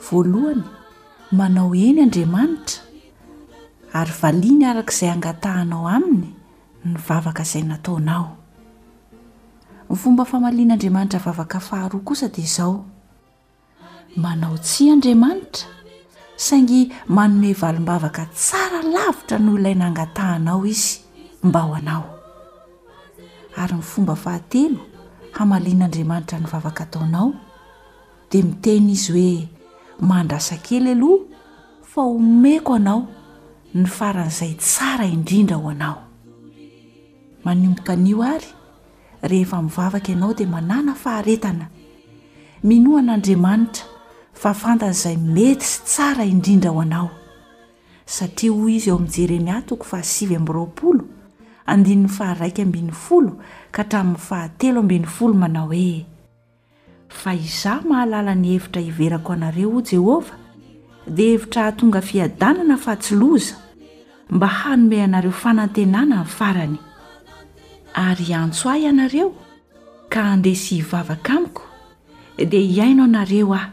Voalohany, manao eny Andriamanitra, ary valiany araka izay angatahanao Aminy ny vavaka izay nataonao. Ny fomba famalian'Andriamanitra vavaka faharoa kosa dia izao, manao tsia Andriamanitra, saingy manome valim-bavaka tsara lavitra noho ilay nangatahanao Izy mba ho anao. Ary ny fomba fahatelo hamalian'Andriamanitra ny vavaka ataonao, dia miteny izy hoe mandrasa kely aloha fa omeko anao ny faran'izay tsara indrindra ho anao manomboka anio ary rehefa mivavaka ianao dia manàna faharetana minoa an'andriamanitra fa fantany izay mety sy tsara indrindra ho anao satria hoy izy eo amin'i jeremia toko fahasivy amby roapolo andininy faharaika ambin'ny folo ka hatramin'ny fahatelo ambin'ny folo manao hoe Fa Izaho mahalala ny hevitra hiverako anareo, hoy Jehovah, dia hevitra hahatonga fiadanana fa tsy loza, mba hanome anareo fanantenana amin'ny farany. Ary hiantso Ahy ianareo, ka handeha sy hivavaka Amiko, dia hihaino anareo Aho.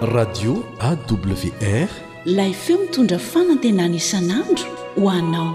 radio awr lay feo mitondra fanantenana isan'andro ho anao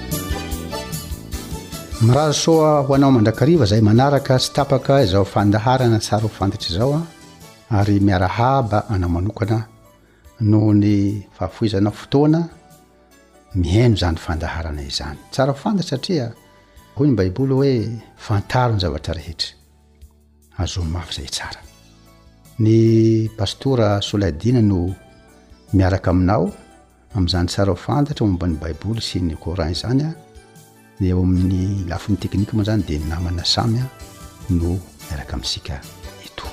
Mirary soa ho anao mandrakariva izay manaraka tsy tapaka izao fandaharana tsara ho fantatra izao an, ary miarahaba anao manokana noho ny fahafoizanao fotoana mihaino izany fandaharana izany. Tsara ho fantatra satria hoy ny Baiboly hoe fantaro ny zavatra rehetra. Azomo mafy izay tsara. Ny pastora Soladina no miaraka aminao Amin'izany tsara fantatra momba ny Baiboly sy ny Coran izany, ny eo amin'ny lafiny teknika moa izany dia namana samy no miaraka amintsika eto.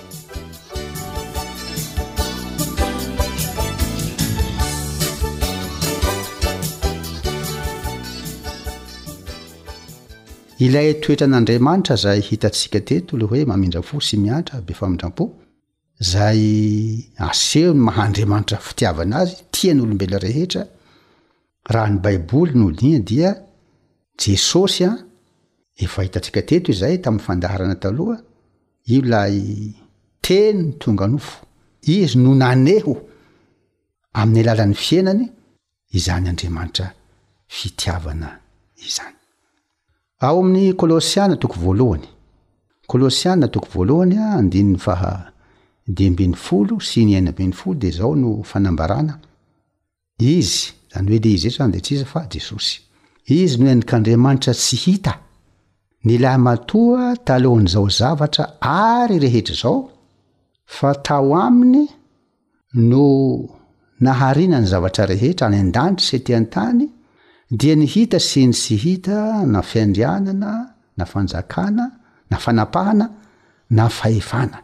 Ilay toetran'Andriamanitra izay hitantsika teto, ilay hoe mamindra-po sy miantra, be famindram-po, Izay aseho ny maha Andriamanitra fitiavana azy, tia ny olombelona rehetra, raha ny baiboly no hodiniha dia Jesosy an, efa hitantsika teto izay tamin'ny fandaharana taloha, io ilay Teny tonga nofo. Izy no naneho amin'ny alalan'ny fiainany izany Andriamanitra fitiavana izany. Ao amin'ny Kolosiana toko voalohany, Kolosiana toko voalohany andininy faha dimy ambin'ny folo sy ny enina ambin'ny folo dia izao no fanambarana, Izy, izany hoe ilay izy eto izany dia tsy iza fa Jesosy. Izy no Endrik'Andriamanitra tsy hita, ny lahimatoa talohan'izao zavatra ary rehetra izao, fa tao Aminy no naharina ny zavatra rehetra any an-danitra sy ety an-tany, dia ny hita sy ny tsy hita, na fiandrianana, na fanjakana, na fanapahana, na fahefana.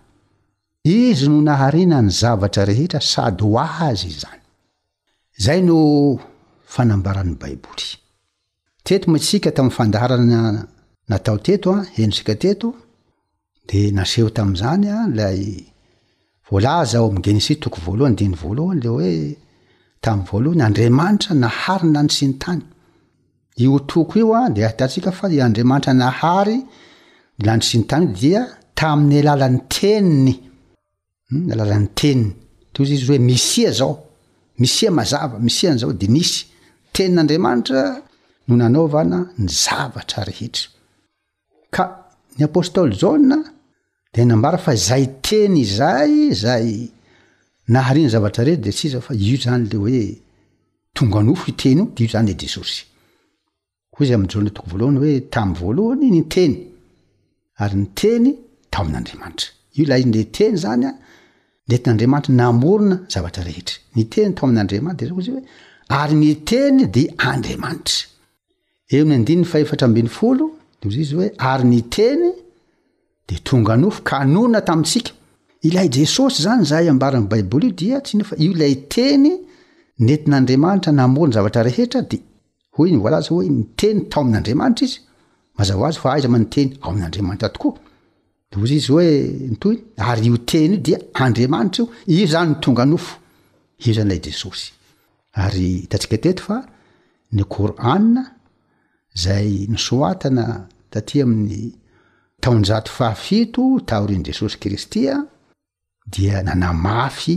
Izy no naharina ny zavatra rehetra sady ho Azy izany. Izay no fanambaran'ny Baiboly. Teto moa isika tamin'ny fandaharana natao teto, henontsika teto, dia naseho tamin'izany ilay voalaza ao amin'ny Genesisy toko voalohany, diny voalohany, ilay hoe tamin'ny voalohany Andriamanitra naharina ny sy ny tany. Io toko io dia ahitantsika fa i Andriamanitra nahary ny lany sy ny tany dia tamin'ny alalan'ny teniny. ny alalan'ny teniny toy izy izy hoe misia zao misia mazava misia an'izao de nisy tenin'andriamanitra no nanaovana ny zavatra rehetra ka ny apôstôly jaona de nambara fa zay teny izay zay nahariany zavatra rehetra de tsy iza fa io zany le hoe tonga nofo iteny io de io zany e jesosy Hoy Izy amin'i Jaona toko voalohany hoe, Tamin'ny voalohany ny Teny, ary ny Teny tao amin'Andriamanitra. Io ilay ilay Teny izany a, nentin'Andriamanitra namorona zavatra rehetra. Ny Teny tao amin'Andriamanitra, dia hoy Izy hoe, ary ny Teny dia Andriamanitra. Eo amin'ny andininy fahefatra ambin'ny folo, dia hoy Izy hoe, ary ny Teny dia tonga nofo ka nonina tamintsika. Ilay Jesosy izany izay ambaran'ny Baiboly io dia tsy inona fa io ilay Teny nentin'Andriamanitra namorona zavatra rehetra, dia Hoy ny voalaza hoe niteny tao amin'Andriamanitra izy. Mazava ho azy fa aiza ma ny teny ao amin'Andriamanitra tokoa. Dia hoy izy hoe ny toy ary io teny io dia Andriamanitra io. Io zany ny tonga nofo. Io zany ilay Jesosy. Ary hitantsika teto fa ny Kor'ana izay nosoatana taty amin'ny taonjato fahafito taorian'i Jesosy Kristy dia nanamafy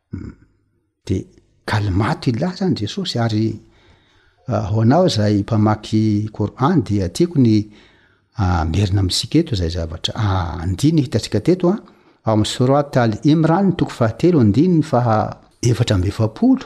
De kalimato ilah zany Jesosy ary ho anao izay mpamaky Coran dia tiako ny hamerina amintsika eto izay zavatra andiny hitantsika teto ao amin'ny Sourate Al-Imran toko fahatelo andininy faha efatra amby efapolo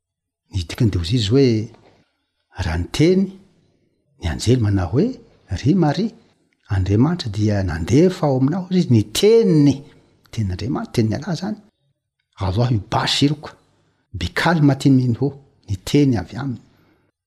Ny dikan'ny deozizy hoe raha niteny ny anjely manao hoe, Ry Maria, Andriamanitra dia nandefa ao aminao, hoy izy, ny teniny, tenin'Andriamanitra, tenin'i Allah izany, Allah yubashiruka, bikalmatin minhu, ny teny avy aminy.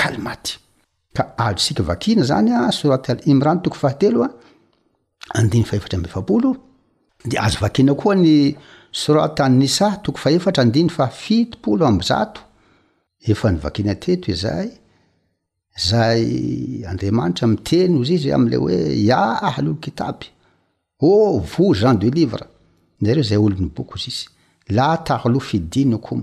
kalimaty. Ka azo isika vakina izany a, Sourate Al-Imran toko fahatelo a, andininy fahefatra amby efapolo, dia azo vakina koa ny Sourate An-Nisa toko fahefatra andininy fahafitopolo amby zato, efa novakina teto izay, izay Andriamanitra miteny hozy izy amin'ilay hoe Ya Ahlul Kitaby, ô vous gens du livre, nareo izay olon'ny boky hozy izy, La taghlu fi dinikum,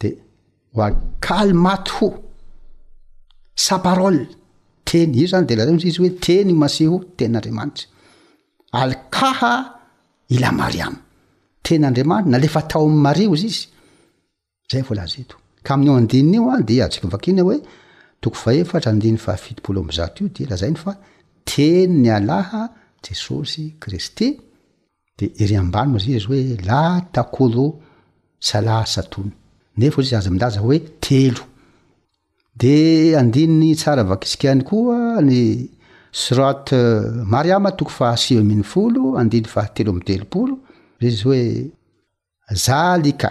de wa calma to sa parole teny io zany de lazao misy izy hoe teny maseho ten'andriamanitra alkaha ila mariama ten'andriamanitra nalefa tao amin'ny mario izy izy zay voalaza eto ka amin'io andininy io an dia atsika vakina hoe toko fahefatra andiny fahafitopolo ambizato io dia lazainy fa teny ny alaha jesosy kristy De ery ambany moa izy hoe la takolo sala satona. Nefa izy aza milaza hoe telo. De andininy tsara vakisika ihany koa ny Surat Mariama toko faha sivy ambin'ny folo andininy faha telo amby telopolo izy hoe zalika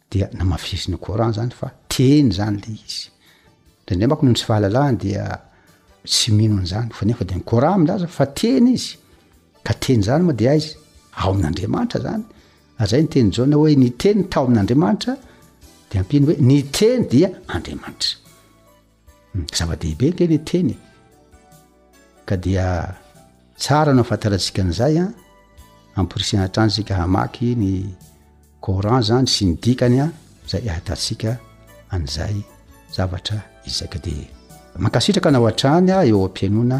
dia namafisiny ny coran zany fa teny zany le izy ndraindray mako noho ny tsy fahalalahany dia tsy mino an'izany fa nefa dia ny coran milaza fa teny izy ka teny zany moa dia aiza ao amin'andriamanitra zany ary zay ny teny jaona hoe ny teny tao amin'andriamanitra dia ampino hoe ny teny dia andriamanitra zava-dehibe ny teny teny e. ka dia tsara no afantarantsika an'izay a amporisihana hatrany sika hamaky ny coran zany sy ny dikany a zay ihatantsika an'izay zavatra izay ka dia mankasitraka anao hatrany a eo am-piainoana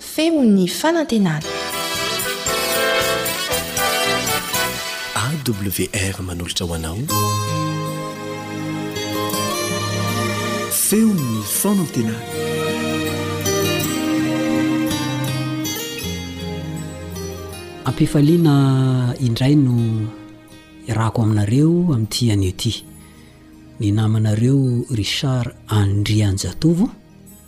Feon'ny fanantenana. AWR manolotra ho anao Feon'ny fanantenana. Am-pifaliana indray no iarahako aminareo amin'ity anio ity. Ny namanareo Richard Andrianjatovo.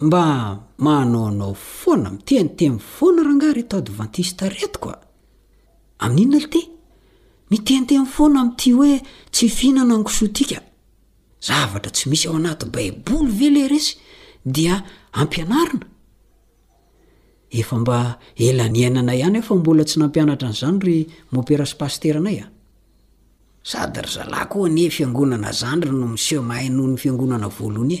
Mba manaonao foana, miteniteny foana rangaha reto advantista reto ka! Amin'ny inona lite? Miteniteny foana amin'ity hoe tsy fihinana ny kisotika. Zavatra tsy misy ao anaty baiboly ve le resy dia ampianarina? Efa mba ela niainana ihany aho fa mbola tsy nampianatra an'izany ry mopera sy pasitera anay a! Sady ry zalahy koa anie fiangonana zandriny no miseho mahay noho ny fiangonana voalohany e!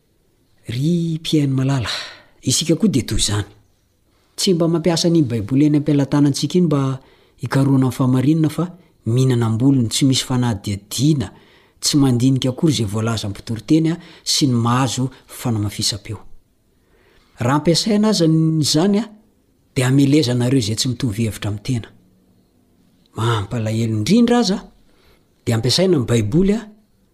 Ry mpihaino malala, isika koa dia toy izany. Tsy mba mampiasa an'iny Baiboly eny am-pelatanantsika iny mba hikarohana ny fahamarinana fa mihinana am-bolony, tsy misy fanadihadiana, tsy mandinika akory izay voalazan'ny mpitory teny sy ny mahazo fanamafisam-peo. Raha ampiasaina aza izany dia hamelezana ireo izay tsy mitovy hevitra amin'ny tena. Mampalahelo indrindra aza dia ampiasaina ny Baiboly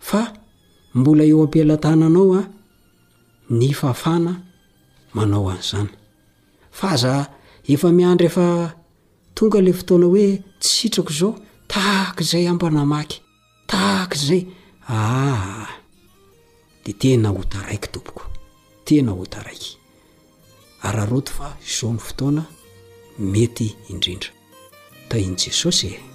Fa mbola eo am-pelatananao an ny fafana manao an'izany. Fa aza efa miandry efa tonga le fotoana hoe tsy sitrako izao, tahaka izay aho mba namaky, tahaka izay, aa, dia tena ho taraiky tompoko, tena ho taraiky. Araraoty fa izao no fotoana mety indrindra. Tahin'i Jesosy e!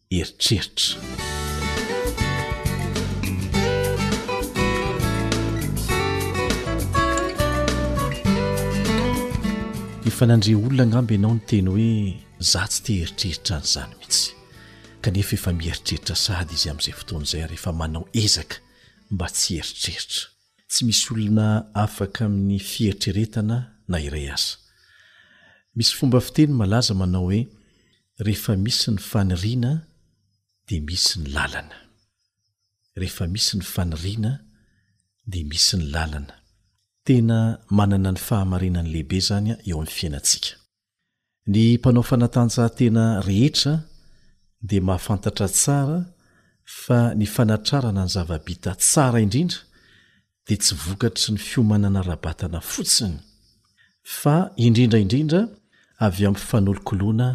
eritreritra. Efa nandre olona angamba ianao ny teny hoe za tsy te eritreritra an'izany mihitsy, kanefa efa mieritreritra sahady izy amin'izay fotoana izay ary efa manao ezaka mba tsy hieritreritra. Tsy misy olona afaka amin'ny fieritreretana na iray aza. Misy fomba fiteny malaza manao hoe Rehefa misy ny faniriana dia misy ny lalana. Rehefa misy ny faniriana dia misy ny lalana. Tena manana ny fahamarinany lehibe izany eo amin'ny fiainantsika. Ny mpanao fanatanjahantena rehetra dia mahafantatra tsara fa ny fanatrarana ny zava-bita tsara indrindra dia tsy vokatry ny fiomanana ara-batana fotsiny fa indrindra indrindra avy amin'ny fanolokoloana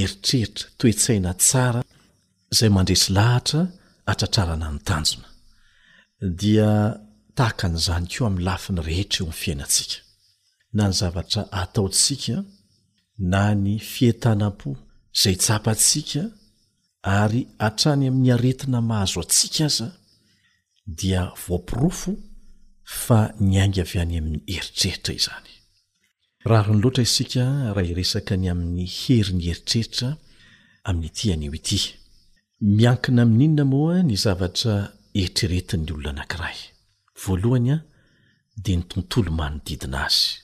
eritreritra, toe-tsaina tsara izay mandresy lahatra hatratrarana ny tanjona. Dia tahaka an'izany koa amin'ny lafiny rehetra eo amin'ny fiainantsika. Na ny zavatra ataontsika, na ny fientanam-po izay tsapantsika ary hatrany amin'ny aretina mahazo antsika aza dia voaporofo fa niainga avy any amin'ny eritreritra izany. Rariny loatra isika raha hiresaka ny amin'ny herin'ny eritreritra amin'ity anio ity. Miankina amin'inona moa ny zavatra eritreretin'ny olona anankiray? Voalohany dia ny tontolo manodidina azy.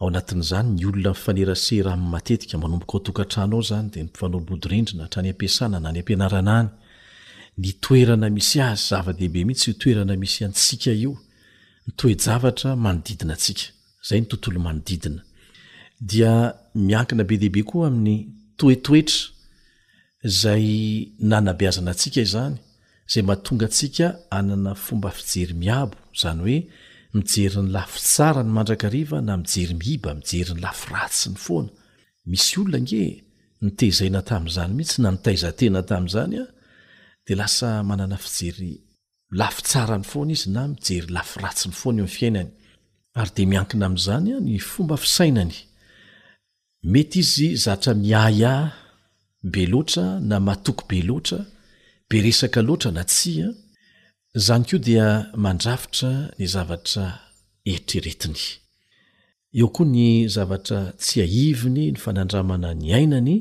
Ao anatin'izany ny olona mifanerasera aminy matetika, manomboka ao an-tokantrano ao izany dia mifanolo-bodirindrina hatrany am-piasana na any am-pianarana any. Ny toerana misy azy, zava-dehibe mihitsy io toerana misy antsika io, ny toe-javatra manodidina antsika, izay ny tontolo manodidina dia miankina be dia be koa amin'ny toetoetra izay nanabeazana antsika izany. izay mahatonga antsika hanana fomba fijery miabo, izany hoe mijery ny lafy tsara ny mandrakariva na mijery miiba mijery ny lafy ratsiny foana. Misy olona ange notezaina tamin'izany mihitsy na nitaizan-tena tamin'izany an, dia lasa manana fijery lafy tsarany foana izy na mijery lafy ratsiny foana eo amin'ny fiainany. Ary dia miankina amin'izany ny fomba fisainany Mety izy zatra miahiahy be loatra na matoky be loatra, be resaka loatra na tsia, izany koa dia mandrafitra ny zavatra eritreretiny. Eo koa ny zavatra tsiahiviny, ny fanandramana niainany,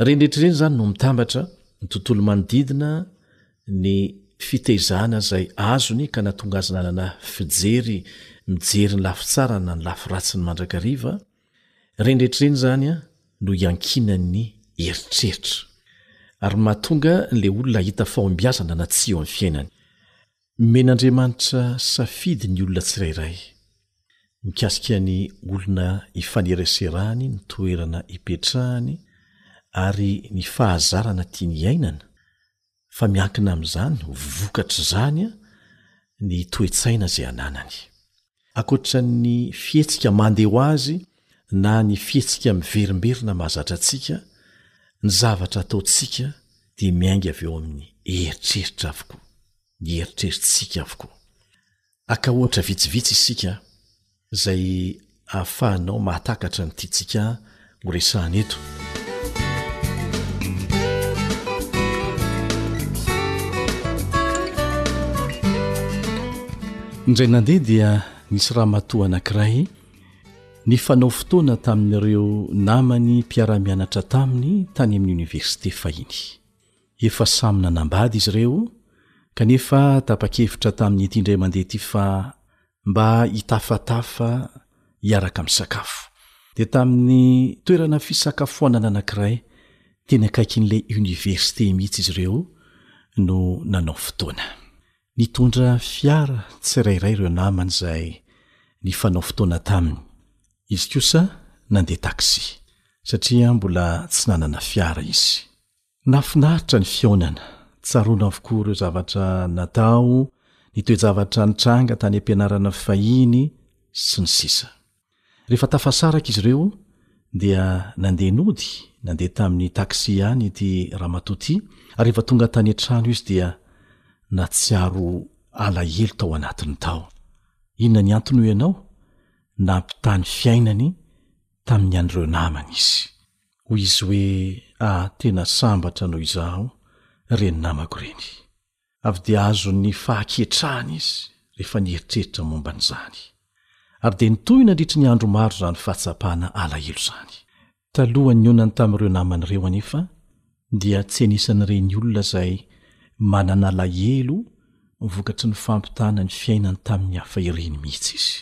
ireny rehetra ireny izany no mitambatra, ny tontolo manodidina, ny fitaizana izay azony ka nahatonga azy nanana fijery mijery ny lafy tsara na ny lafy ratsiny mandrakariva, Ireny rehetra ireny izany no iankinan'ny eritreritra, ary mahatonga an'ilay olona hahita fahombiazana na tsia eo amin'ny fiainany. Omen'Andriamanitra safidy ny olona tsirairay, mikasika ny olona ifaneraserany, ny toerana ipetrahany, ary ny fahazarana tiany hiainana, fa miankina amin'izany ho vokatr'izany ny toe-tsaina izay ananany. Ankoatra ny fihetsika mandeha ho azy na ny fihetsika miverimberina mahazatra antsika, ny zavatra ataontsika dia miainga avy ao amin'ny eritreritra avokoa, ny eritreritsika avokoa. Aka ohatra vitsivitsy isika izay ahafahanao mahatakatra ny tiantsika horesahana eto. Indray nandeha dia nisy ramatoa anankiray nifanao fotoana tamin'ireo namany mpiara-mianatra taminy tany amin'ny oniversite fahiny. Efa samy nanambady izy ireo, kanefa tapa-kevitra tamin'ity indray mandeha ity fa mba hitafatafa hiaraka misakafo. Dia tamin'ny toerana fisakafoanana anankiray teny akaikin'ilay oniversite mihitsy izy ireo no nanao fotoana. Nitondra fiara tsirairay ireo namany izay nifanao fotoana taminy. Izy kosa nandeha taxi, satria mbola tsy nanana fiara izy. Nafinaritra ny fihaonana. Tsaroana avokoa ireo zavatra natao, ny toe-javatra nitranga tany am-pianarana fahiny sy ny sisa Rehefa tafasaraka izy ireo dia nandeha nody, nandeha tamin'ny taxi ihany ity ramatoa ity ary rehefa tonga tany an-trano izy dia natsiaro alahelo tao anatiny tao. Inona ny antony hoy ianao? Nampitaha ny fiainany tamin'ny an'ireo namany izy. Hoy izy hoe, Ah, tena sambatra noho izaho, ireny namako ireny. Avy dia azon'ny fahaketrahana izy rehefa nieritreritra momba an'izany. Ary dia nitohy nandritra ny andro maro izany fahatsapana alahelo izany. Talohan'ny nionany tamin'ireo namany ireo anefa, dia tsy anisan'ireny olona izay manana alahelo vokatry ny fampitana ny fiainany tamin'ny hafa ireny mihitsy izy.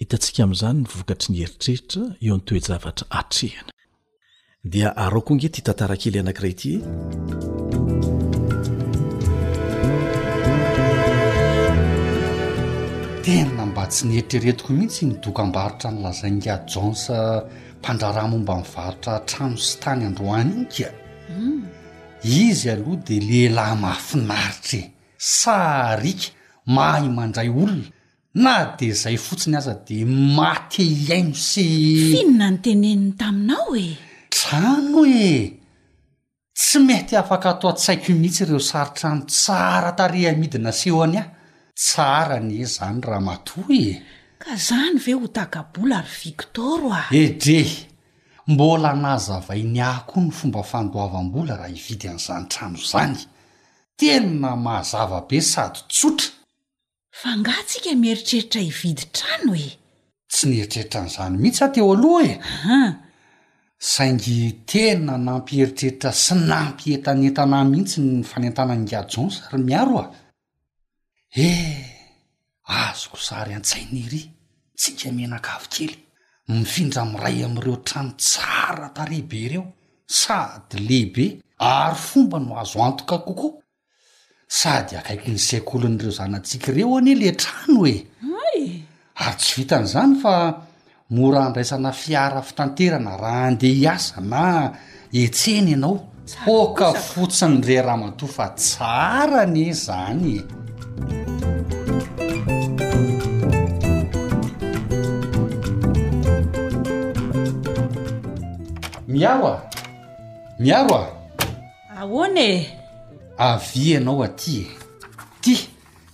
Hitantsika amin'izany ny vokatry ny eritreritra eo amin'ny toe-javatra atrehina. Dia araho koa ange ity tantara kely anankiray ity e! Tena mba tsy neritreretiko mihitsy iny dokam-barotra nolazain'ingahy Jones mpandraharaha momba ny varotra trano sy tany androany iny ka izy aloha de lehilahy mahafinaritra e sariaka mahay mandray olona na de zay fotsiny aza de mate hihaino sy finona ny teneniny taminao e trano e Tsy mety afaka ato an-tsaiko mihitsy ireo sari-trano tsara tarehy amidy nasehony ahy. Tsara anie izany ramatoa e! Ka izany ve ho taka-bola ry Victor a! Edrey! Mbola nahazavainy ahy koa ny fomba fandoavam-bola raha hividy an'izany trano izany. Tena mazava be sady tsotra. Fa angaha tsika mieritreritra hividy trano e? Tsy nieritreritra an'izany mihitsy aho teo aloha e! Aha! Saingy tena nampieritreritra sy nampientanentana ahy mihitsy ny fanentanan'ingahy Jones ry Miaro a! He! azoko sary an-tsaina ery tsika mianakavy kely mifindra amin'ny iray amin'ireo trano tsara tarehy be ireo, sady lehibe ary fomba no azo antoka kokoa Sady akaiky ny sekolin'ireo zanatsika ireo anie le trano e! Hay! Ary tsy vitan'izany fa mora andraisana fiara fitanterana raha andeha hiasa na hiantsena ianao. Poaka fotsiny ry ramatoa fa tsara anie izany e! Miaro a! Miaro a! Ahoana e? Avia ianao aty e. Ty,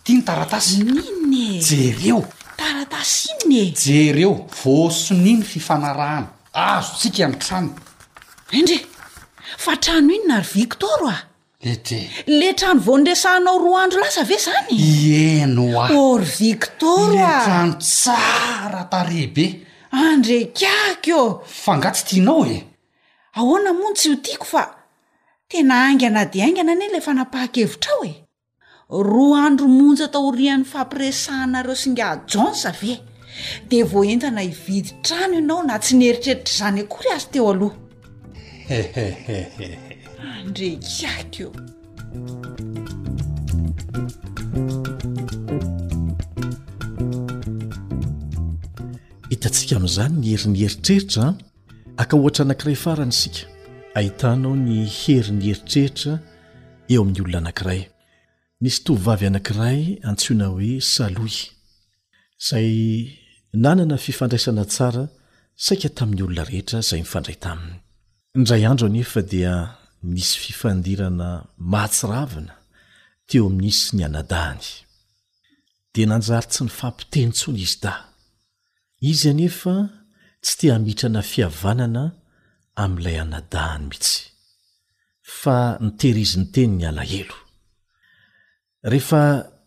ty ny taratasy. Inona e? Jereo. Taratasy inona e? Jereo, voasonia ny fifanarahana. Azontsika ny trano. Endry, fa trano inona ry Victor a? Lete. Le trano vao niresahanao roa andro lasa ve zany? Ieny oa. O ry Victor a. Le trano tsara tarehibe. Andrekako. Fa nga tsy tianao e? Ahoana moa no tsy ho tiako fa tena haingana dia haingana anie ilay fanapahan-kevitrao e! Roa andro monja taorian'ny fampiresahana ireo singa Jones ve dia vao entana hividy trano ianao na tsy nieritreritra izany akory aza teo aloha? Andre kiaka eo. Hitantsika amin'izany ny herin'ny eritreritra an! Aka ohatra anankiray farany isika. Ahitanao ny herin'ny eritreritra eo amin'ny olona anankiray. Nisy tovovavy anankiray antsoina hoe Saloy, izay nanana fifandraisana tsara saika tamin'ny olona rehetra izay nifandray taminy. Indray andro anefa dia nisy fifandirana mahatsiravina teo amin'izy sy ny anadahiny. Dia nanjary tsy nifampiteny intsony izy dahy. Izy anefa tsy te hamitrana fihavanana amin'ilay anadahany mihitsy, fa nitehirizin-teny ny alahelo. Rehefa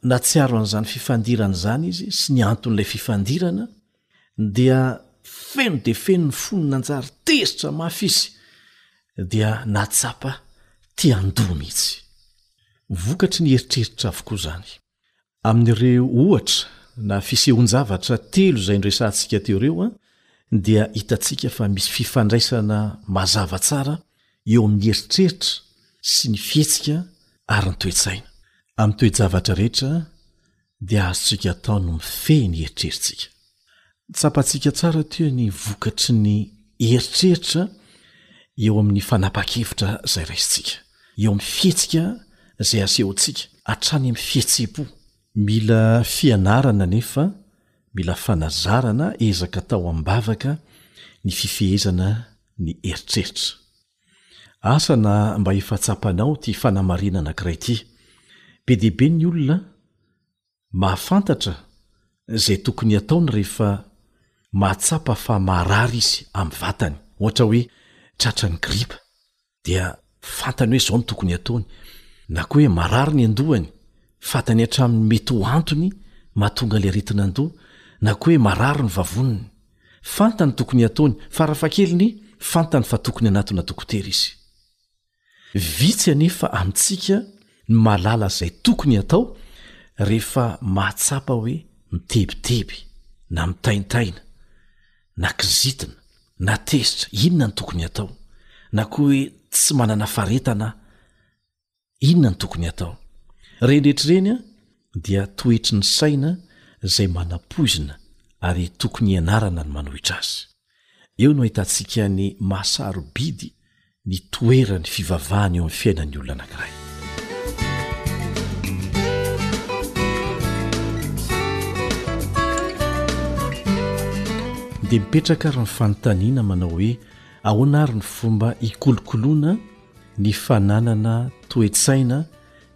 nahatsiaro an'izany fifandirana izany izy sy ny anton'ilay fifandirana, dia feno dia feno ny fony nanjary tezitra mafy izy, dia nahatsapa te handoa mihitsy. Vokatry ny eritreritra avokoa izany. Amin'ireo ohatra na fisehoan-javatra telo izay noresahantsika teo ireo dia hitantsika fa misy fifandraisana mazava tsara eo amin'ny eritreritra sy ny fihetsika ary ny toe-tsaina. Amin'ny toe-javatra rehetra dia azontsika atao ny mifehy ny eritreritsika. Tsapantsika tsara aty ny vokatry ny eritreritra eo amin'ny fanapahan-kevitra izay raisintsika, eo amin'ny fihetsika izay asehontsika, hatrany amin'ny fihetseham-po. Mila fianarana anefa, mila fanazarana, ezaka atao am-bavaka ny fifehezana ny eritreritra. Asa na mba efa tsapanao ity fanamarinana anankiray ity. Be dia be ny olona mahafantatra izay tokony hataony rehefa mahatsapa fa marary izy amin'ny vatany, ohatra hoe tratran'ny gripa, dia fantany hoe izao no tokony hataony, na koa hoe marary ny an-dohany, fantany hatramin'ny mety ho antony mahatonga ilay aretin'an-doha, na koa hoe marary ny vavoniny. Fantany tokony hataony, farafahakeliny fantany fa tokony hanatona dokotera izy. Vitsy anefa amintsika no mahalala izay tokony hatao rehefa mahatsapa hoe mitebiteby, na mitaintaina, na kizitina, na tezitra. Inona no tokony hatao? Na koa hoe tsy manana faharetana aho. Inona no tokony hatao? Ireny rehetra ireny dia toetry ny saina izay manam-poizina ary tokony hianarana ny manohitra azy. Eo no ahitantsika ny maha-sarobidy ny toeran'ny fivavahana eo amin'ny fiainan'ny olona anankiray. Dia mipetraka ary ny fanontaniana manao hoe ahoana ary ny fomba hikolokoloana ny fananana toe-tsaina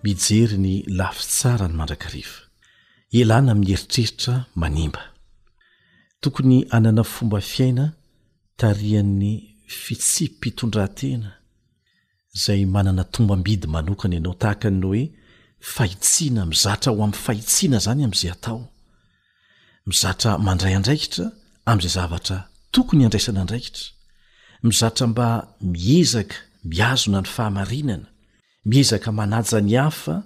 mijery ny lafy tsara ny mandrakariva, ialana amin'ny eritreritra manimba. Tokony hanana fomba fiaina tarihan'ny fitsipi-pitondrantena izay manana tombam-bidy manokana ianao, tahaka ny hoe fahitsiana, mizatra ho amin'ny fahitsiana izany amin'izay atao, mizatra mandray andraikitra amin'izay zavatra tokony handraisana andraikitra, mizatra mba miezaka mihazona ny fahamarinana, miezaka manaja ny hafa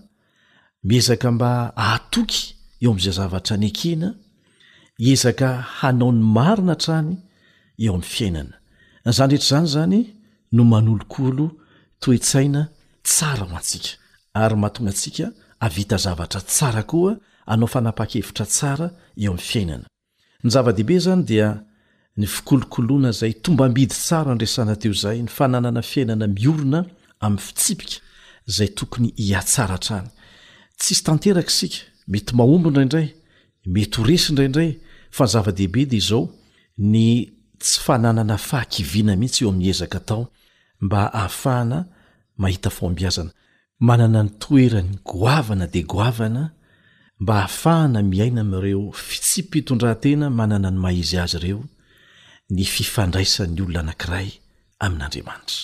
Miezaka mba hahatoky eo amin'izay zavatra nekena, hiezaka hanao ny marina hatrany eo amin'ny fiainana. Izany rehetra izany izany no manolokolo toe-tsaina tsara ho antsika, ary mahatonga antsika hahavita zavatra tsara koa, hanao fanapahan-kevitra tsara eo amin'ny fiainana. Ny zava-dehibe izany dia ny fikolokoloana izay tombam-bidy tsara andresana teo izay ny fananana fiainana miorina amin'ny fitsipika izay tokony hihatsara hatrany. Tsisy tanteraka isika, mety mahomby indraindray, mety ho resy indraindray, fa ny zava-dehibe dia izao, ny tsy fananana fahakiviana mihitsy eo amin'ny ezaka atao mba hahafahana mahita fahombiazana. Manana ny toerany goavana dia goavana mba hahafahana miaina amin'ireo fitsipi-pitondrantena manana ny maha-izy azy ireo ny fifandraisan'ny olona anankiray amin'Andriamanitra.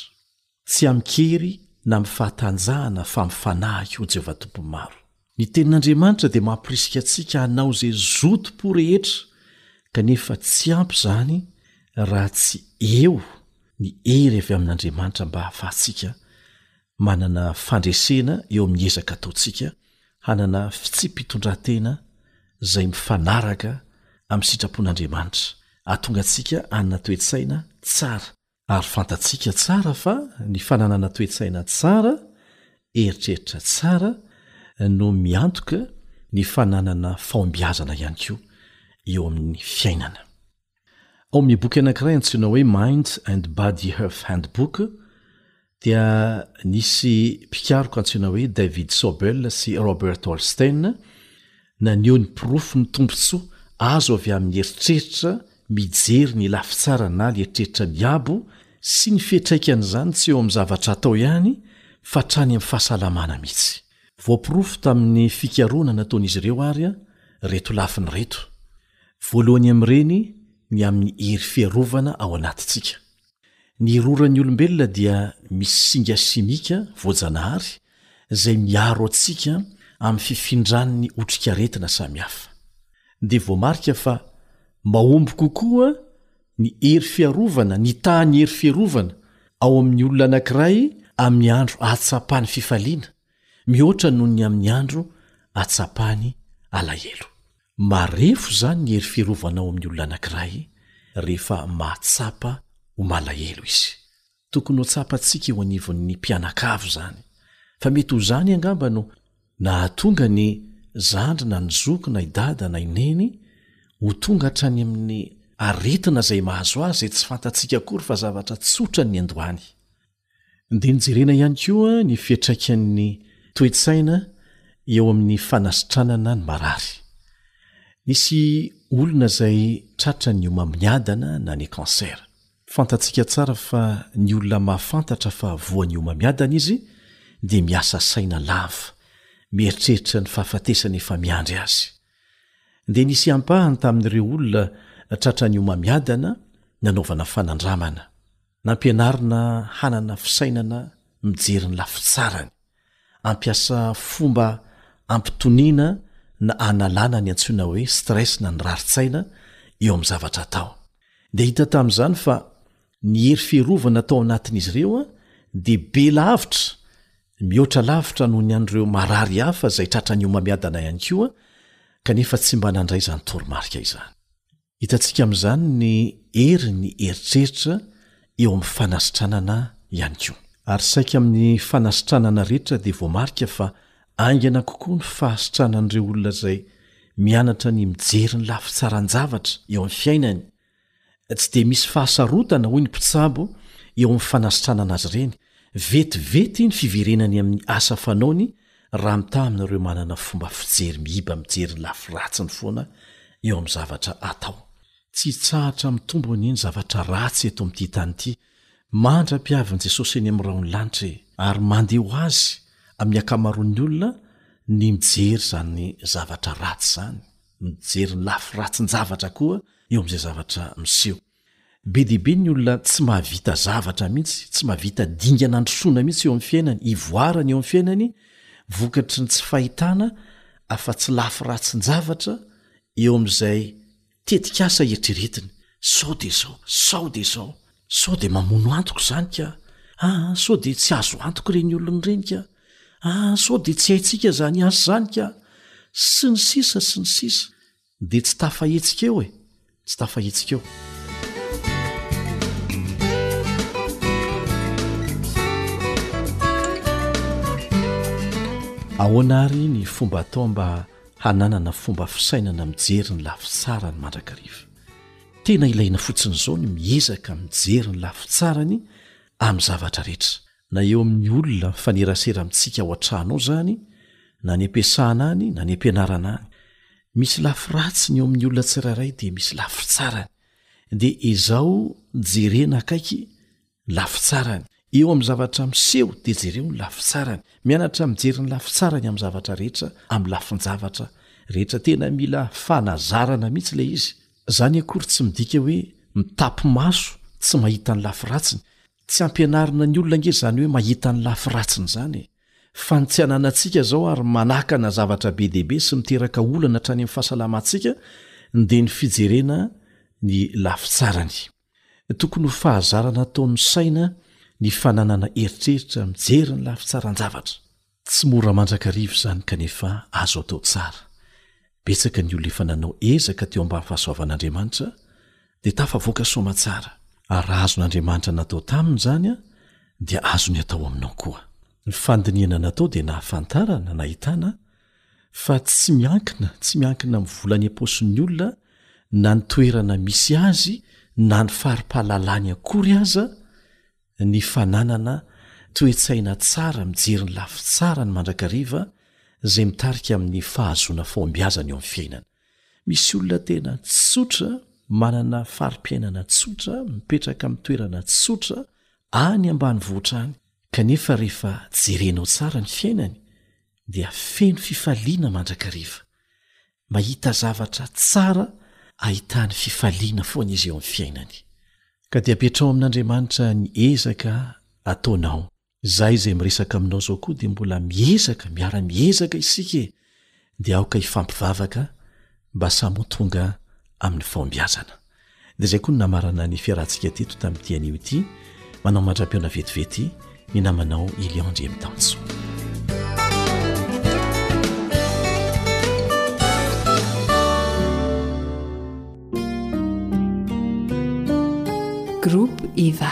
Tsy amin-kery na amin'ny fahatanjahana fa amin'ny fanahy hoy Jehovah Tompon'ny Maro. Ny Tenin'Andriamanitra dia mamporisika antsika hanao izay zotom-po rehetra, kanefa tsy ampy izany raha tsy eo ny hery avy amin'Andriamanitra mba hahafahantsika manana fandresena eo amin'ny ezaka ataontsika hanana fitsipi-pitondrantena izay mifanaraka amin'ny sitrapon'Andriamanitra, hahatonga antsika hanana toe-tsaina tsara. Ary fantatsika tsara fa ny fananana toe-tsaina tsara, eritreritra tsara, no miantoka ny fananana fahombiazana ihany koa eo amin'ny fiainana. Ao amin'ny boky anankiray antsoina hoe Mind and Body Health Handbook dia nisy mpikaroka antsoina hoe David Sobel sy Robert Holstein naneho ny porofo ny tombontsoa azo avy amin'ny eritreritra mijery ny lafy tsara na ny eritreritra miabo sy ny fiatraikan'izany tsy eo amin'ny zavatra atao ihany fa hatrany amin'ny fahasalamana mihitsy. Voaporofo tamin'ny fikarohana nataon'izy ireo ary ireto lafiny ireto. Voalohany amin'ireny ny amin'ny hery fiarovana ao anatintsika. Ny roran'ny olombelona dia misy singa simika voajanahary izay miaro antsika amin'ny fifindran'ny otrikaretina samihafa. Dia voamarika fa mahomby kokoa ny hery fiarovana, ny tahan'ny hery fiarovana, ao amin'ny olona anankiray amin'ny andro ahatsapany fifaliana, mihoatra noho ny amin'ny andro ahatsapany alahelo. Marefo izany ny hery fiarovana ao amin'ny olona anankiray rehefa mahatsapa ho malahelo izy. Tokony ho tsapantsika eo anivon'ny mpianakavy izany, fa mety ho izany angamba no nahatonga ny zandry na ny zoky na i dada na i neny ho tonga hatrany amin'ny aretina izay mahazo azy izay tsy fantatsika akory fa zavatra tsotra niandohany. dia nyjerena ihany koa ny fiatraikan'ny toetsaina eo amin'ny fanasitranana ny marary nisy olona izay tratra ny omamiadana na ny cancer fantatsika tsara fa ny olona mahafantatra fa voan'ny omamiadana izy dia miasa saina lava mieritreritra ny fahafatesana efa miandry azy dia nisy ampahany tamin'ireo olona tratra ny omamiadana nanaovana fanandramana Nampianarina hanana fisainana mijery ny lafy tsarany, ampiasa fomba ampitoniana na analana ny antsoina hoe stress na ny rarin-tsaina eo amin'ny zavatra atao. Dia hita tamin'izany fa ny hery fiarovana tao anatin'izy ireo dia be lavitra, mihoatra lavitra noho ny an'ireo marary hafa izay tratran'ny homamiadana ihany koa, kanefa tsy mba nandray izany toromarika izany. Hitantsika amin'izany ny herin'ny eritreritra eo amin'ny fanasitranana ihany koa. Ary saika amin'ny fanasitranana rehetra dia voamarika fa haingana kokoa ny fahasitranan'ireo olona izay mianatra ny mijery ny lafitsaran-javatra eo amin'ny fiainany. Tsy dia misy fahasarotana, hoy ny mpitsabo, eo amin'ny fanasitranana azy ireny, Vetivety ny fiverenany amin'ny asa fanaony raha mitaha amin'ireo manana fomba fijery miiba mijery ny lafy ratsiny foana eo amin'ny zavatra atao. Tsy hitsahatra mitombo anie ny zavatra ratsy eto amin'ity tany ity, mandra-piavin'i Jesosy eny amin'ny rahon'ny lanitra e! Ary mandeha ho azy amin'ny ankamaroan'ny olona ny mijery izany zavatra ratsy izany, mijery ny lafy ratsin-javatra koa eo amin'izay zavatra miseho. Be dia be ny olona tsy mahavita zavatra mihitsy, tsy mahavita dingana androsoana mihitsy eo amin'ny fiainany, ivoarany eo amin'ny fiainany, vokatry ny tsy fahitana afa-tsy lafy ratsin-javatra eo amin'izay tetikasa eritreretiny. Sao dia izao, sao dia izao, sao dia mamono antoko izany ka, aa sao dia tsy azo antoka ireny olona ireny ka, aa sao dia tsy haintsika izany asa izany ka, sy ny sisa sy ny sisa. Dia tsy tafahetsika eo e, tsy tafahetsika eo. Ahoana ary ny fomba atao mba hananana fomba fisainana mijery ny lafy tsarany mandrakariva? Tena ilaina fotsiny izao ny miezaka mijery ny lafy tsarany amin'ny zavatra rehetra, na eo amin'ny olona mifanerasera amintsika ao an-trano ao izany, na any am-piasana any, na any am-pianarana any. Misy lafy ratsiny eo amin'ny olona tsirairay, dia misy lafy tsarany. Dia ezao jerena akaiky ny lafy tsarany. Eo amin'ny zavatra miseho, dia jereo ny lafy tsarany. Mianatra mijery ny lafy tsarany amin'ny zavatra rehetra, amin'ny lafin-javatra rehetra. Tena mila fanazarana mihitsy ilay izy. Izany akory tsy midika hoe mitapy-maso tsy mahita ny lafy ratsiny, Tsy ampianarina ny olona ange izany hoe mahita ny lafy ratsiny izany e! Fa ny tsy ananantsika izao ary manakana zavatra be dia be sy miteraka olana hatrany amin'ny fahasalamantsika dia ny fijerena ny lafy tsarany. Tokony ho fahazarana ataon'ny saina ny fananana eritreritra mijery ny lafy tsaran-javatra. Tsy mora mandrakariva izany kanefa azo atao tsara. Betsaka ny olona efa nanao ezaka teo ambany fahasoavan'Andriamanitra dia tafavoaka soamatsara, ary raha azon'Andriamanitra natao taminy izany dia azony atao aminao koa. Ny fandinihana natao dia nahafantarana, nahitana, fa tsy miankina, tsy miankina amin'ny vola any am-paosin'ny olona na ny toerana misy azy na ny fari-pahalalany akory aza, ny fananana toe-tsaina tsara mijery ny lafy tsara ny mandrakariva izay mitarika amin'ny fahazoana fahombiazana eo amin'ny fiainana. Misy olona tena tsotra, manana fari-piainana tsotra, mipetraka amin'ny toerana tsotra any ambanivohitra any, kanefa rehefa jerenao tsara ny fiainany dia feno fifaliana mandrakariva. Mahita zavatra tsara ahitany fifaliana foana izy eo amin'ny fiainany. Ka dia apetraho amin'Andriamanitra ny ezaka ataonao. Izaho izay miresaka aminao izao koa dia mbola miezaka, miara-miezaka isika e! Dia aoka hifampivavaka mba samy ho tonga amin'ny fahombiazana. Dia izay koa no namarana ny fiarahantsika teto tamin'ity anio ity. Manao mandra-pihaona vetivety ny namanao Elion Andriamitanjo. Groupe Eva.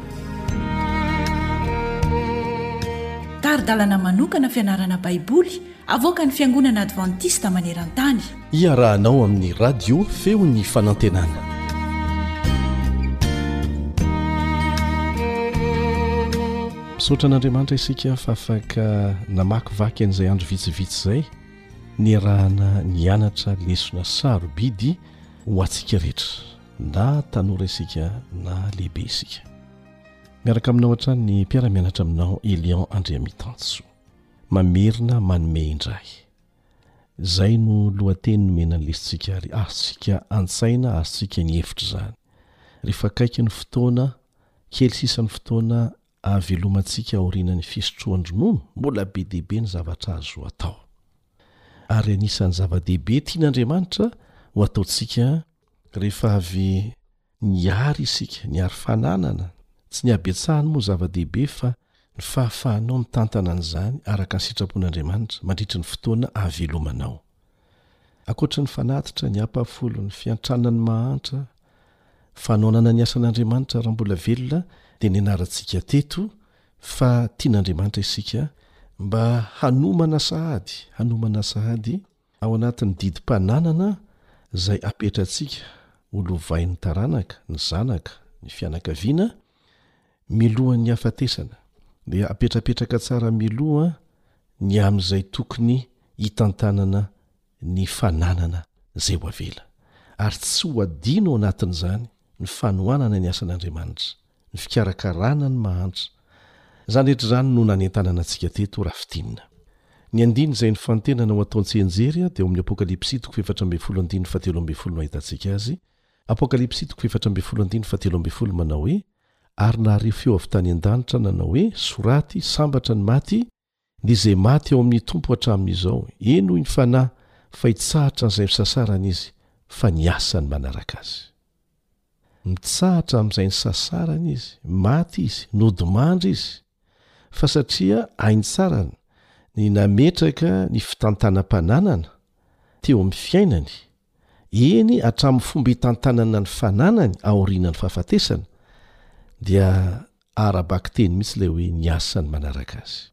Tari-dalana manokana fianarana Baiboly avoakan'ny Fiangonana Advantista maneran-tany. Iarahanao amin'ny Radio Feon'ny Fanantenana. Misaotra an'Andriamanitra isika fa afaka namakivaky an'izay andro vitsivitsy izay niarahana nianatra lesona sarobidy ho antsika rehetra. na tanora isika na lehibe isika. Miaraka aminao hatrany ny mpiara-mianatra aminao Elion Andriamitanso. Mamerina manome indray. Izay no lohateny nomena ny lesintsika ary azontsika an-tsaina, azontsika ny hevitra izany. Rehefa akaiky ny fotoana, kely sisa ny fotoana ahavelomantsika aorianan'ny fisotroan-dronono, mbola be dia be ny zavatra azo atao. Ary anisan'ny zava-dehibe tian'Andriamanitra ho ataontsika Rehefa avy niary isika, niary fananana, tsy ny habetsahany moa zava-dehibe fa ny fahafahanao mitantana an'izany araka ny sitrapon'Andriamanitra mandritry ny fotoana ahavelomanao. Ankoatra ny fanatitra, ny ampahafolo, ny fiantrana ny mahantra, fanohanana ny asan'Andriamanitra raha mbola velona dia nianarantsika teto fa tian'Andriamanitra isika mba hanomana sahady, hanomana sahady, Ao anatin'ny didim-pananana izay apetratsika ho lovain'ny taranaka, ny zanaka, ny fianakaviana, milohan'ny hafatesana, dia apetrapetraka tsara miloha ny amin'izay tokony hitantanana ny fananana izay ho avela, ary tsy ho adino ao anatin'izany ny fanohanana ny asan'Andriamanitra. ny fikarakarana ny mahantra. Izany rehetra izany no nanentanana antsika teto rafitinina. Ny andiny izay nifantenana ho ataon-tsianjery dia ao amin'ny Apokalypsy toko fahefatra ambin'ny folo andininy fahatelo ambin'ny folo no ahitantsika azy, Apokalypsy toko fahefatra ambin'ny folo andininy fahatelo ambin'ny folo manao hoe, Ary nahare feo avy tany an-danitra nanao hoe, Soraty, Sambatra ny maty, Ny izay maty ao amin'ny Tompo hatramin'izao, eny hoy ny fanahy fa hitsahatra an'izay fisasarana izy, fa ny asany manaraka azy. Mitsahatra amin'izay nisasarana izy, maty izy, nodimandry izy, fa satria hainy tsara ny nametraka ny fitantanam-pananana teo amin'ny fiainany, eny hatramin'ny fomba itantanana ny fananany aorianan'ny fahafatesana, dia ara-bakiteny mihitsy ilay hoe ny asany manaraka azy.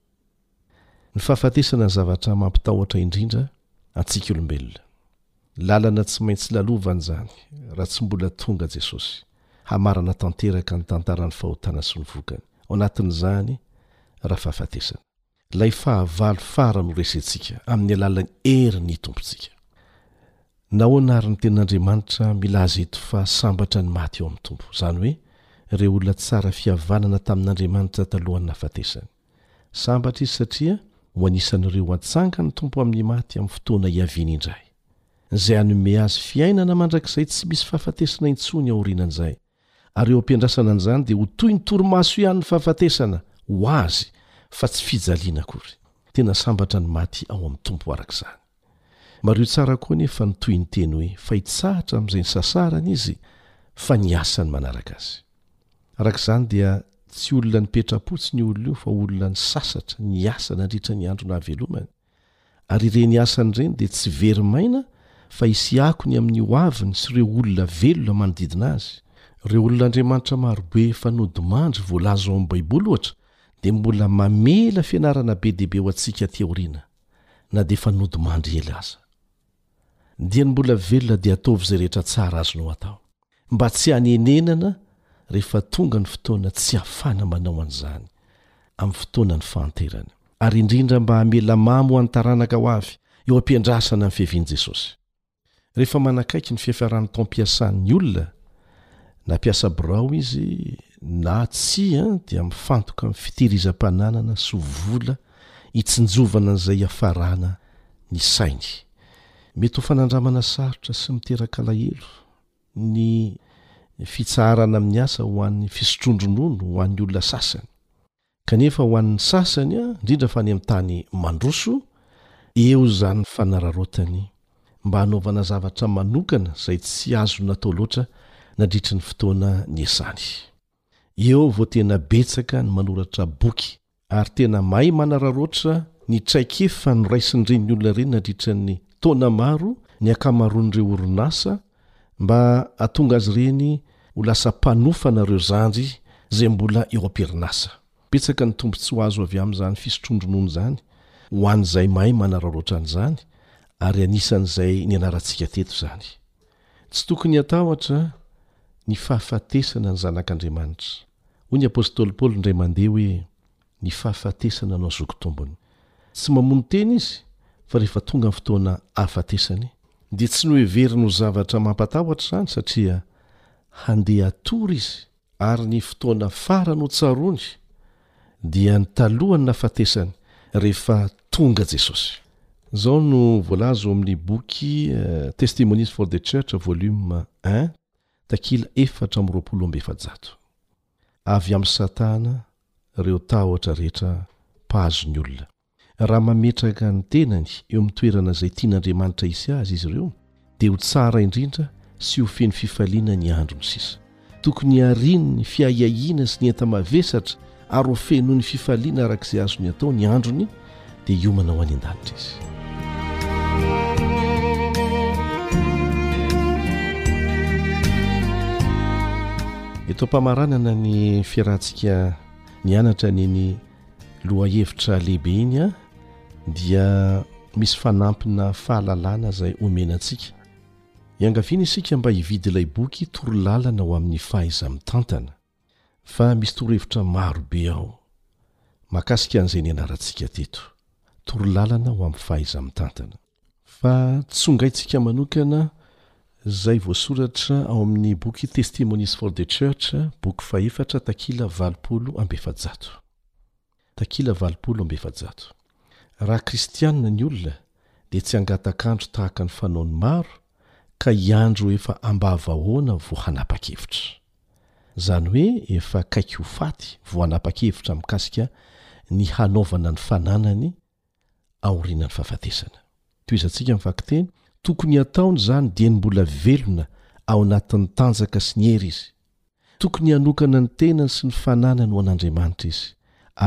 Ny fahafatesana ny zavatra mampitahotra indrindra antsika olombelona. Lalana tsy maintsy lalovana izany raha tsy mbola tonga Jesosy, hamarana tanteraka ny tantaran'ny fahotana sy ny vokany, ao anatin'izany rafahafatesana. ilay fahavalo farany ho resentsika amin'ny alalan'ny herin'ny Tompontsika. Nahoana àry ny Tenin'Andriamanitra milaza eto fa sambatra ny maty ao amin'ny Tompo, izany hoe ireo olona tsara fihavanana tamin'Andriamanitra talohan'ny nahafatesany? Sambatra izy satria ho anisan'ireo hatsangan'ny Tompo amin'ny maty amin'ny fotoana hiaviany indray, izay hanome azy fiainana mandrakizay tsy misy fahafatesana intsony aorianan'izay. Ary eo am-piandrasana an'izany dia ho toy ny torimaso ihany ny fahafatesana ho azy fa tsy fijaliana akory. Tena sambatra ny maty ao amin'ny Tompo araka izany. Mariho tsara koa anefa ny tohinteny hoe fa hitsahatra amin'izay nisasarany izy fa ny asany manaraka azy. Araka izany dia tsy olona nipetra-potsiny io olona io fa olona nisasatra, niasa nandritra ny andro nahavelomany. Ary ireny asany ireny dia tsy very maina fa hisy akony amin'ny ho aviny sy ireo olona velona manodidina azy. Ireo olon'Andriamanitra marobe efa nodimandry voalaza ao amin'ny Baiboly, ohatra, dia mbola mamela fianarana be dia be ho antsika aty aoriana, na dia efa nodimandry ela aza. dia ny mbola velona dia ataovy izay rehetra tsara azonao hatao mba tsy hanenenana rehefa tonga ny fotoana tsy hafana manao an'izany amin'ny fotoanan'ny fahanterana ary indrindra mba hamela mamy ho an'ny taranaka ho avy eo ampiandrasana ny fiavian'i Jesosy. Rehefa manakaiky ny fiafarany taom-piasan'ny olona, na mpiasa birao izy na tsia dia mifantoka amin'ny fitehirizam-pananana sy ho vola hitsinjovana an'izay hiafarana ny sainy. Mety ho fanandramana sarotra sy miteraka alahelo ny fitsaharana amin'ny asa ho an'ny fisotroan-dronono ho an'ny olona sasany. Kanefa ho an'ny sasany, indrindra fa any amin'ny tany mandroso, eo izany fanararaotany mba hanaovana zavatra manokana izay tsy azo natao loatra nandritry ny fotoana niasany. Eo vao tena betsaka ny manoratra boky ary tena mahay manararaotra ny traikefa noraisin'ireny olona ireny nandritra ny taona maro ny ankamaroan'ireo orinasa mba hatonga azy ireny ho lasa mpanofa anareo zandry izay mbola eo am-perinasa. Betsaka ny tombontsoa azo avy amin'izany fisotroan-dronono izany ho an'izay mahay manararaotra an'izany ary anisan'izay nianarantsika teto izany. Tsy tokony hatahotra ny fahafatesana ny zanak'Andriamanitra. Hoy ny apostoly Paoly indray mandeha hoe, Ny fahafatesana no azoko tombony. Tsy mamono tena izy, fa rehefa tonga ny fotoana hahafatesany, dia tsy noheveriny ho zavatra mampatahotra izany satria handeha hatory izy, ary ny fotoana farany hotsaroany dia ny talohan'ny nahafatesany, rehefa tonga Jesosy. Izao no voalaza ao amin'ny boky Testimonies for the Church, Volume I, Takila efatra amby roapolo amby efajato. Avy amin'i Satana ireo tahotra rehetra mpahazo ny olona. Raha mametraka ny tenany eo amin'ny toerana izay tian'Andriamanitra hisy azy izy ireo, dia ho tsara indrindra sy ho feno fifaliana ny androny sisa. Tokony hiarin'ny fiahiahiana sy ny enta-mavesatra ary ho fenoiny fifaliana araka izay azony atao ny androny dia hiomana ho any an-danitra izy eto ampamaranana ny fiarahantsika nianatra ny ny lohahevitra lehibe iny a dia misy fanampina fahalalana izay omena antsika iangaviana isika mba hividy ilay boky toro lalana ho amin'ny fahaiza-mitantana Fa misy torohevitra maro be ao mahakasika an'izay nianarantsika teto. Torolalana ho amin'ny fahaiza-mitantana. Fa tsongaintsika manokana izay voasoratra ao amin'ny boky Testimonies for the Church, boky fahefatra, takila valopolo amby efajato. Takila valopolo amby efajato. Raha kristianina ny olona dia tsy hangatak'andro tahaka ny fanaon'ny maro ka hiandry ho efa ambavahoana vao hanapa-kevitra. Izany hoe efa akaiky ho faty vao hanapa-kevitra mikasika ny hanaovana ny fananany aorianan'ny fahafatesana. Tohizantsika ny vakiteny, Tokony hataony izany dieny mbola velona ao anatin'ny tanjaka sy ny hery izy. Tokony hanokana ny tenany sy ny fananany ho an'Andriamanitra izy,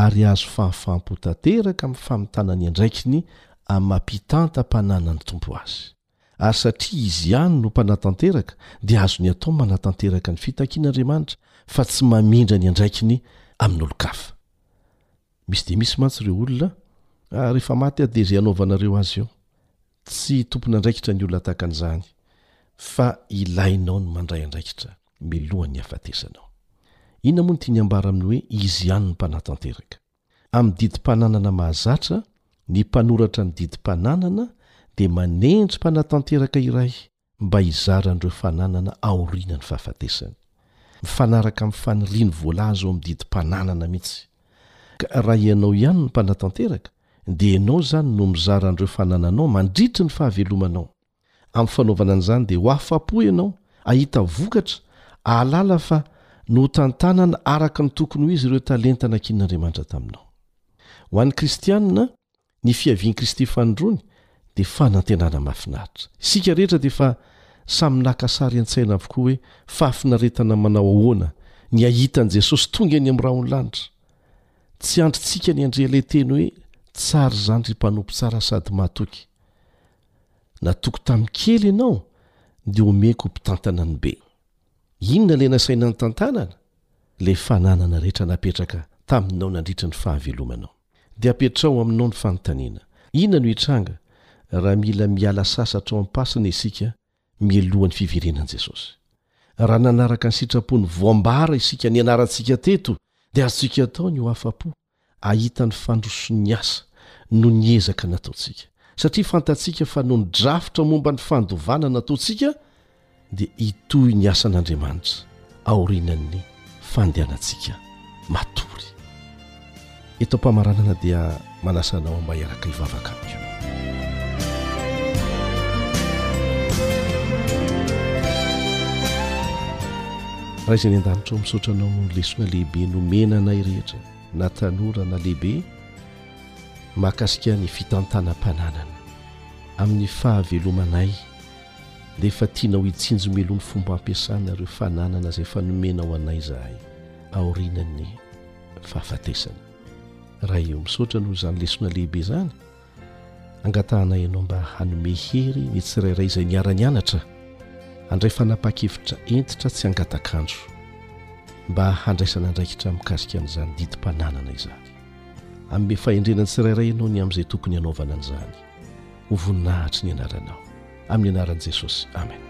ary hahazo fahafaham-po tanteraka amin'ny famitana ny andraikiny amin'ny maha-mpitantam-pananan'ny Tompo azy. ary satria izy ihany no mpanatanteraka dia azony atao manatanteraka ny fitakian'Andriamanitra fa tsy mamindra ny andraikiny amin'olon-kafa. Misy dia misy mantsy ireo olona, ah, rehefa maty aho dia izay anaovanareo azy eo. Tsy tompon'andraikitra ny olona tahaka an'izany, fa ilainao ny mandray andraikitra milohan'ny hahafatesanao. Inona moa no tiany hambara amin'ny hoe izy ihany no mpanatanteraka? Amin'ny didim-pananana mahazatra, ny mpanoratra ny didim-pananana dia manendry mpanatanteraka iray mba hizara an'ireo fananana aoriana ny fahafatesany. Mifanaraka amin'ny faniriany voalaza ao amin'ny didim-pananana mihitsy. Ka raha ianao ihany no mpanatanteraka, dia ianao izany no mizara an'ireo fanananao mandritry ny fahavelomanao. Amin'ny fanaovana an'izany dia ho afa-po ianao hahita vokatra, hahalala fa notantanana araka ny tokony ho izy ireo talenta nankin'Andriamanitra taminao. Ho an'ny Kristianina, ny fiavian'i Kristy fanindroany dia fanantenana mahafinaritra. Isika rehetra dia efa samy naka sary an-tsaina avokoa hoe fahafinaretana manao ahoana ny hahita an'i Jesosy tonga eny amin'ny rahon'ny lanitra. Tsy andrintsika ny handre ilay teny hoe, Tsara izany ry mpanompo tsara sady mahatoky, na toko tamin'ny kely ianao dia homeko ho mpitantana ny be. Inona ilay nasaina nitantanana? Ilay fananana rehetra napetraka taminao nandritra ny fahavelomanao. Dia apetraho aminao ny fanontaniana, inona no hitranga raha mila miala sasatra ao am-pasana isika mialohan'ny fiverenan'i Jesosy? Raha nanaraka ny sitrapon'ny voambara isika nianarantsika teto, dia azontsika atao ny ho afa-po. hahita ny fandrosoan'ny asa noho ny ezaka nataontsika, satria fantatsika fa noho ny drafitra momba ny fandovana nataontsika dia hitohy ny asan'Andriamanitra aorianan'ny fandehanantsika matory. Eto am-pamaranana dia manasa anao mba hiaraka hivavaka amiko. Ray izay any an-danitra ao misaotra anao noho ny lesona lehibe nomena anay rehetra na tanora na lehibe mahakasika ny fitantanam-pananana amin'ny fahavelomanay dia efa tianao hitsinjo melohan'ny fomba ampiasana ireo fananana izay efa nomenao anay izahay aorianan'ny fahafatesana. Ray ô, misaotra noho izany lesona lehibe izany. Angatahanay ianao mba hanome hery ny tsirairay izay niara-nianatra handray fanapahan-kevitra hentitra tsy hangatak'andro, mba handraisana andraikitra mikasika an'izany didim-pananana izany. Hanome fahendrena ny tsirairay ianao ny amin'izay tokony hanaovana an'izany. Ho voninahitry ny anaranao. amin'ny anaran'i Jesosy, amena.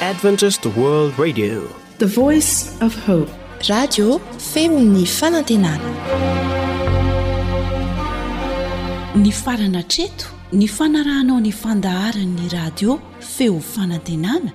Adventist World Radio, the voice of hope. Radio femin'ny fanantenana. Ny farana treto, ny fanarahanao ny fandaharan'ny radio feo fanantenana